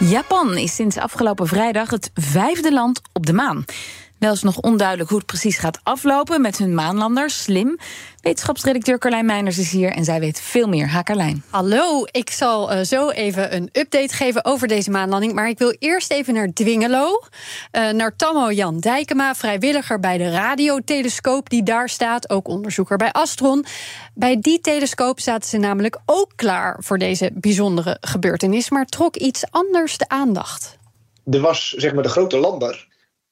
Japan is sinds afgelopen vrijdag het vijfde land op de maan. Wel is nog onduidelijk hoe het precies gaat aflopen met hun maanlander Slim. Wetenschapsredacteur Carlijn Meiners is hier en zij weet veel meer. Ha, Carlijn. Hallo, ik zal uh, zo even een update geven over deze maanlanding. Maar ik wil eerst even naar Dwingelo. Uh, naar Tammo Jan Dijkema, vrijwilliger bij de radiotelescoop die daar staat. Ook onderzoeker bij Astron. Bij die telescoop zaten ze namelijk ook klaar voor deze bijzondere gebeurtenis. Maar trok iets anders de aandacht. Er was zeg maar de grote lander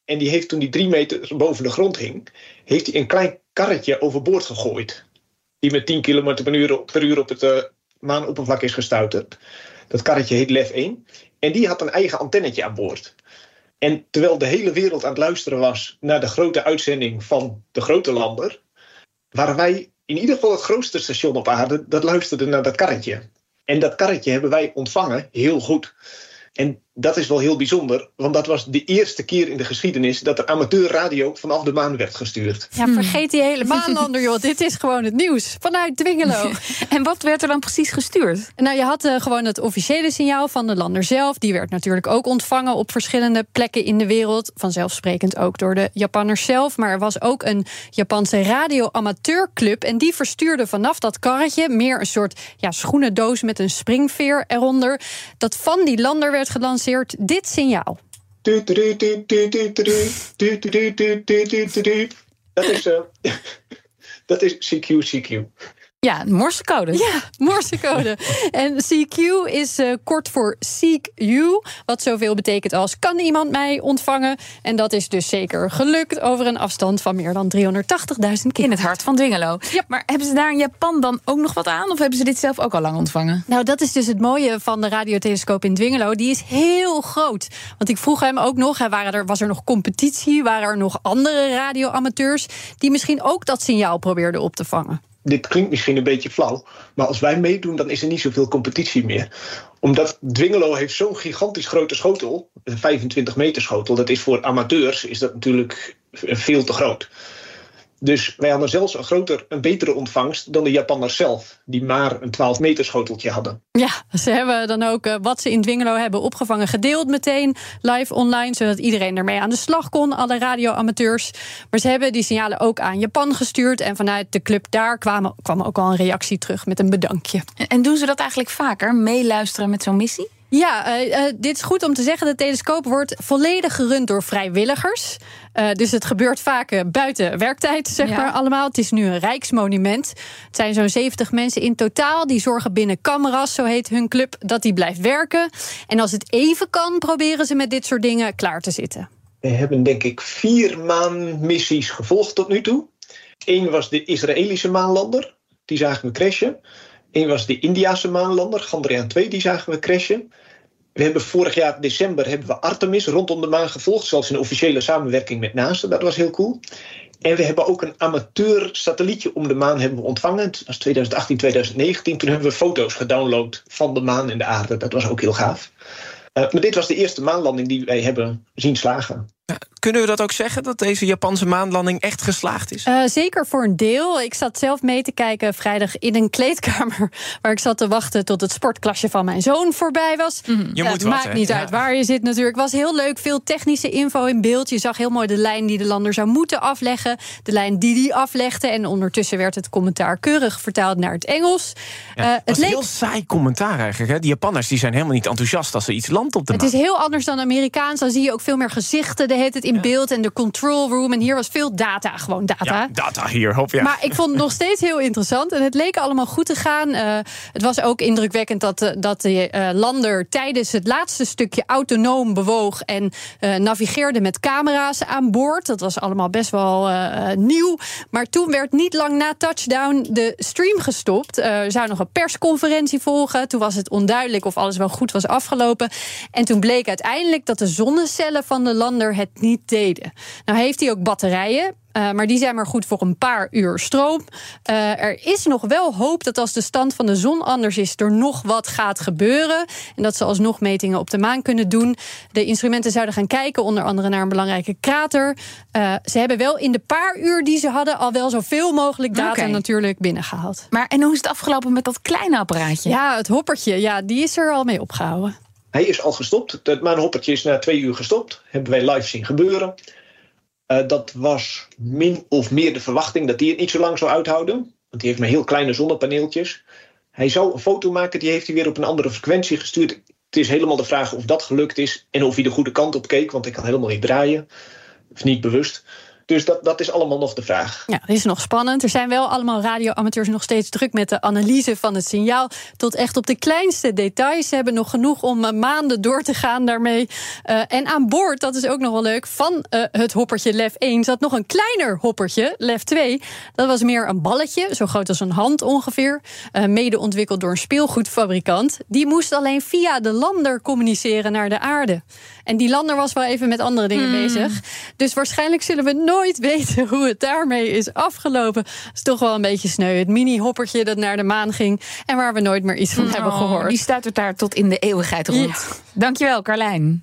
en die heeft toen die drie meter boven de grond hing, heeft hij een klein karretje overboord gegooid. Die met 10 km per uur, op het uh, maanoppervlak is gestuiterd. Dat karretje heet LEF 1. En die had een eigen antennetje aan boord. En terwijl de hele wereld aan het luisteren was naar de grote uitzending van de grote lander, waren wij in ieder geval het grootste station op aarde dat luisterde naar dat karretje. En dat karretje hebben wij ontvangen heel goed. En dat is wel heel bijzonder, want dat was de eerste keer in de geschiedenis dat er amateurradio vanaf de maan werd gestuurd. Ja, vergeet die hele maanlander, joh. Dit is gewoon het nieuws vanuit Dwingelo. en wat werd er dan precies gestuurd? Nou, je had uh, gewoon het officiële signaal van de lander zelf. Die werd natuurlijk ook ontvangen op verschillende plekken in de wereld. Vanzelfsprekend ook door de Japanners zelf. Maar er was ook een Japanse radio-amateurclub. En die verstuurde vanaf dat karretje meer een soort ja, schoenendoos met een springveer eronder. Dat van die lander werd gelanceerd dit signaal. Dat is, uh, dat is CQ, CQ. Ja, morsecode. Ja, morsecode. en CQ is uh, kort voor Seek You, wat zoveel betekent als kan iemand mij ontvangen? En dat is dus zeker gelukt over een afstand van meer dan 380.000 kilometer. In het hart van Dwingelo. Ja. Maar hebben ze daar in Japan dan ook nog wat aan? Of hebben ze dit zelf ook al lang ontvangen? Nou, dat is dus het mooie van de radiotelescoop in Dwingelo. Die is heel groot. Want ik vroeg hem ook nog, waren er, was er nog competitie? Waren er nog andere radioamateurs die misschien ook dat signaal probeerden op te vangen? Dit klinkt misschien een beetje flauw, maar als wij meedoen, dan is er niet zoveel competitie meer. Omdat Dwingelo heeft zo'n gigantisch grote schotel, een 25 meter schotel, dat is voor amateurs is dat natuurlijk veel te groot. Dus wij hadden zelfs een, groter, een betere ontvangst dan de Japanners zelf, die maar een 12 meter schoteltje hadden. Ja, ze hebben dan ook uh, wat ze in Dwingelo hebben opgevangen gedeeld meteen live online, zodat iedereen ermee aan de slag kon, alle radioamateurs. Maar ze hebben die signalen ook aan Japan gestuurd en vanuit de club daar kwam, kwam ook al een reactie terug met een bedankje. En doen ze dat eigenlijk vaker, meeluisteren met zo'n missie? Ja, uh, uh, dit is goed om te zeggen. De telescoop wordt volledig gerund door vrijwilligers. Uh, dus het gebeurt vaak buiten werktijd, zeg ja. maar allemaal. Het is nu een rijksmonument. Het zijn zo'n 70 mensen in totaal. Die zorgen binnen Cameras, zo heet hun club, dat die blijft werken. En als het even kan, proberen ze met dit soort dingen klaar te zitten. We hebben denk ik vier maanmissies gevolgd tot nu toe. Eén was de Israëlische maanlander. Die zagen we crashen. Eén was de Indiase maanlander, Chandrayaan 2, die zagen we crashen. We hebben vorig jaar december hebben we Artemis rondom de maan gevolgd, zelfs in officiële samenwerking met NASA. Dat was heel cool. En we hebben ook een amateur satellietje om de maan hebben we ontvangen. Dat was 2018, 2019. Toen hebben we foto's gedownload van de maan en de aarde. Dat was ook heel gaaf. Uh, maar dit was de eerste maanlanding die wij hebben zien slagen. Kunnen we dat ook zeggen, dat deze Japanse maanlanding echt geslaagd is? Uh, zeker voor een deel. Ik zat zelf mee te kijken vrijdag in een kleedkamer... waar ik zat te wachten tot het sportklasje van mijn zoon voorbij was. Mm. Je ja, moet het wat, maakt niet uit waar je zit natuurlijk. Het was heel leuk, veel technische info in beeld. Je zag heel mooi de lijn die de lander zou moeten afleggen. De lijn die die aflegde. En ondertussen werd het commentaar keurig vertaald naar het Engels. Ja. Eh, het het was leek heel saai commentaar eigenlijk. Hè? Die Japanners die zijn helemaal niet enthousiast als er iets landt op de Het is heel anders dan Amerikaans. Dan zie je ook veel meer gezichten de hele tijd in beeld en de control room. En hier was veel data, gewoon data. Ja, data hier, hoop je. Maar ik vond het nog steeds heel interessant. En het leek allemaal goed te gaan. Uh, het was ook indrukwekkend dat, uh, dat de uh, lander tijdens het laatste stukje autonoom bewoog. En navigeerde met camera's aan boord. Dat was allemaal best wel nieuw. Maar toen werd niet lang na touchdown de stream gestopt. er zou nog een persconferentie volgen. Toen was het onduidelijk of alles wel goed was afgelopen. En toen bleek uiteindelijk dat de zonnecellen van de lander het niet deden. Nou heeft hij ook batterijen. Uh, maar die zijn maar goed voor een paar uur stroom. Uh, er is nog wel hoop dat als de stand van de zon anders is, er nog wat gaat gebeuren. En dat ze alsnog metingen op de maan kunnen doen. De instrumenten zouden gaan kijken, onder andere naar een belangrijke krater. Uh, ze hebben wel in de paar uur die ze hadden al wel zoveel mogelijk data okay. natuurlijk binnengehaald. Maar en hoe is het afgelopen met dat kleine apparaatje? Ja, het hoppertje, ja, die is er al mee opgehouden. Hij is al gestopt. Het maanhoppertje is na twee uur gestopt. Hebben wij live zien gebeuren. Uh, dat was min of meer de verwachting dat hij het niet zo lang zou uithouden. Want die heeft maar heel kleine zonnepaneeltjes. Hij zou een foto maken, die heeft hij weer op een andere frequentie gestuurd. Het is helemaal de vraag of dat gelukt is en of hij de goede kant op keek, want ik kan helemaal niet draaien. Of niet bewust. Dus dat, dat is allemaal nog de vraag. Ja, dat is nog spannend. Er zijn wel allemaal radioamateurs nog steeds druk met de analyse van het signaal. Tot echt op de kleinste details. Ze hebben nog genoeg om uh, maanden door te gaan daarmee. Uh, en aan boord, dat is ook nog wel leuk, van uh, het hoppertje LEF 1 zat nog een kleiner hoppertje, LEF 2. Dat was meer een balletje, zo groot als een hand ongeveer. mede ontwikkeld door een speelgoedfabrikant. Die moest alleen via de lander communiceren naar de aarde. En die lander was wel even met andere dingen Hmm. bezig. Dus waarschijnlijk zullen we nooit weten hoe het daarmee is afgelopen. Dat is toch wel een beetje sneu. Het mini-hoppertje dat naar de maan ging en waar we nooit meer iets van hebben Oh, gehoord. Die stuitert daar tot in de eeuwigheid rond. Dankjewel, Carlijn.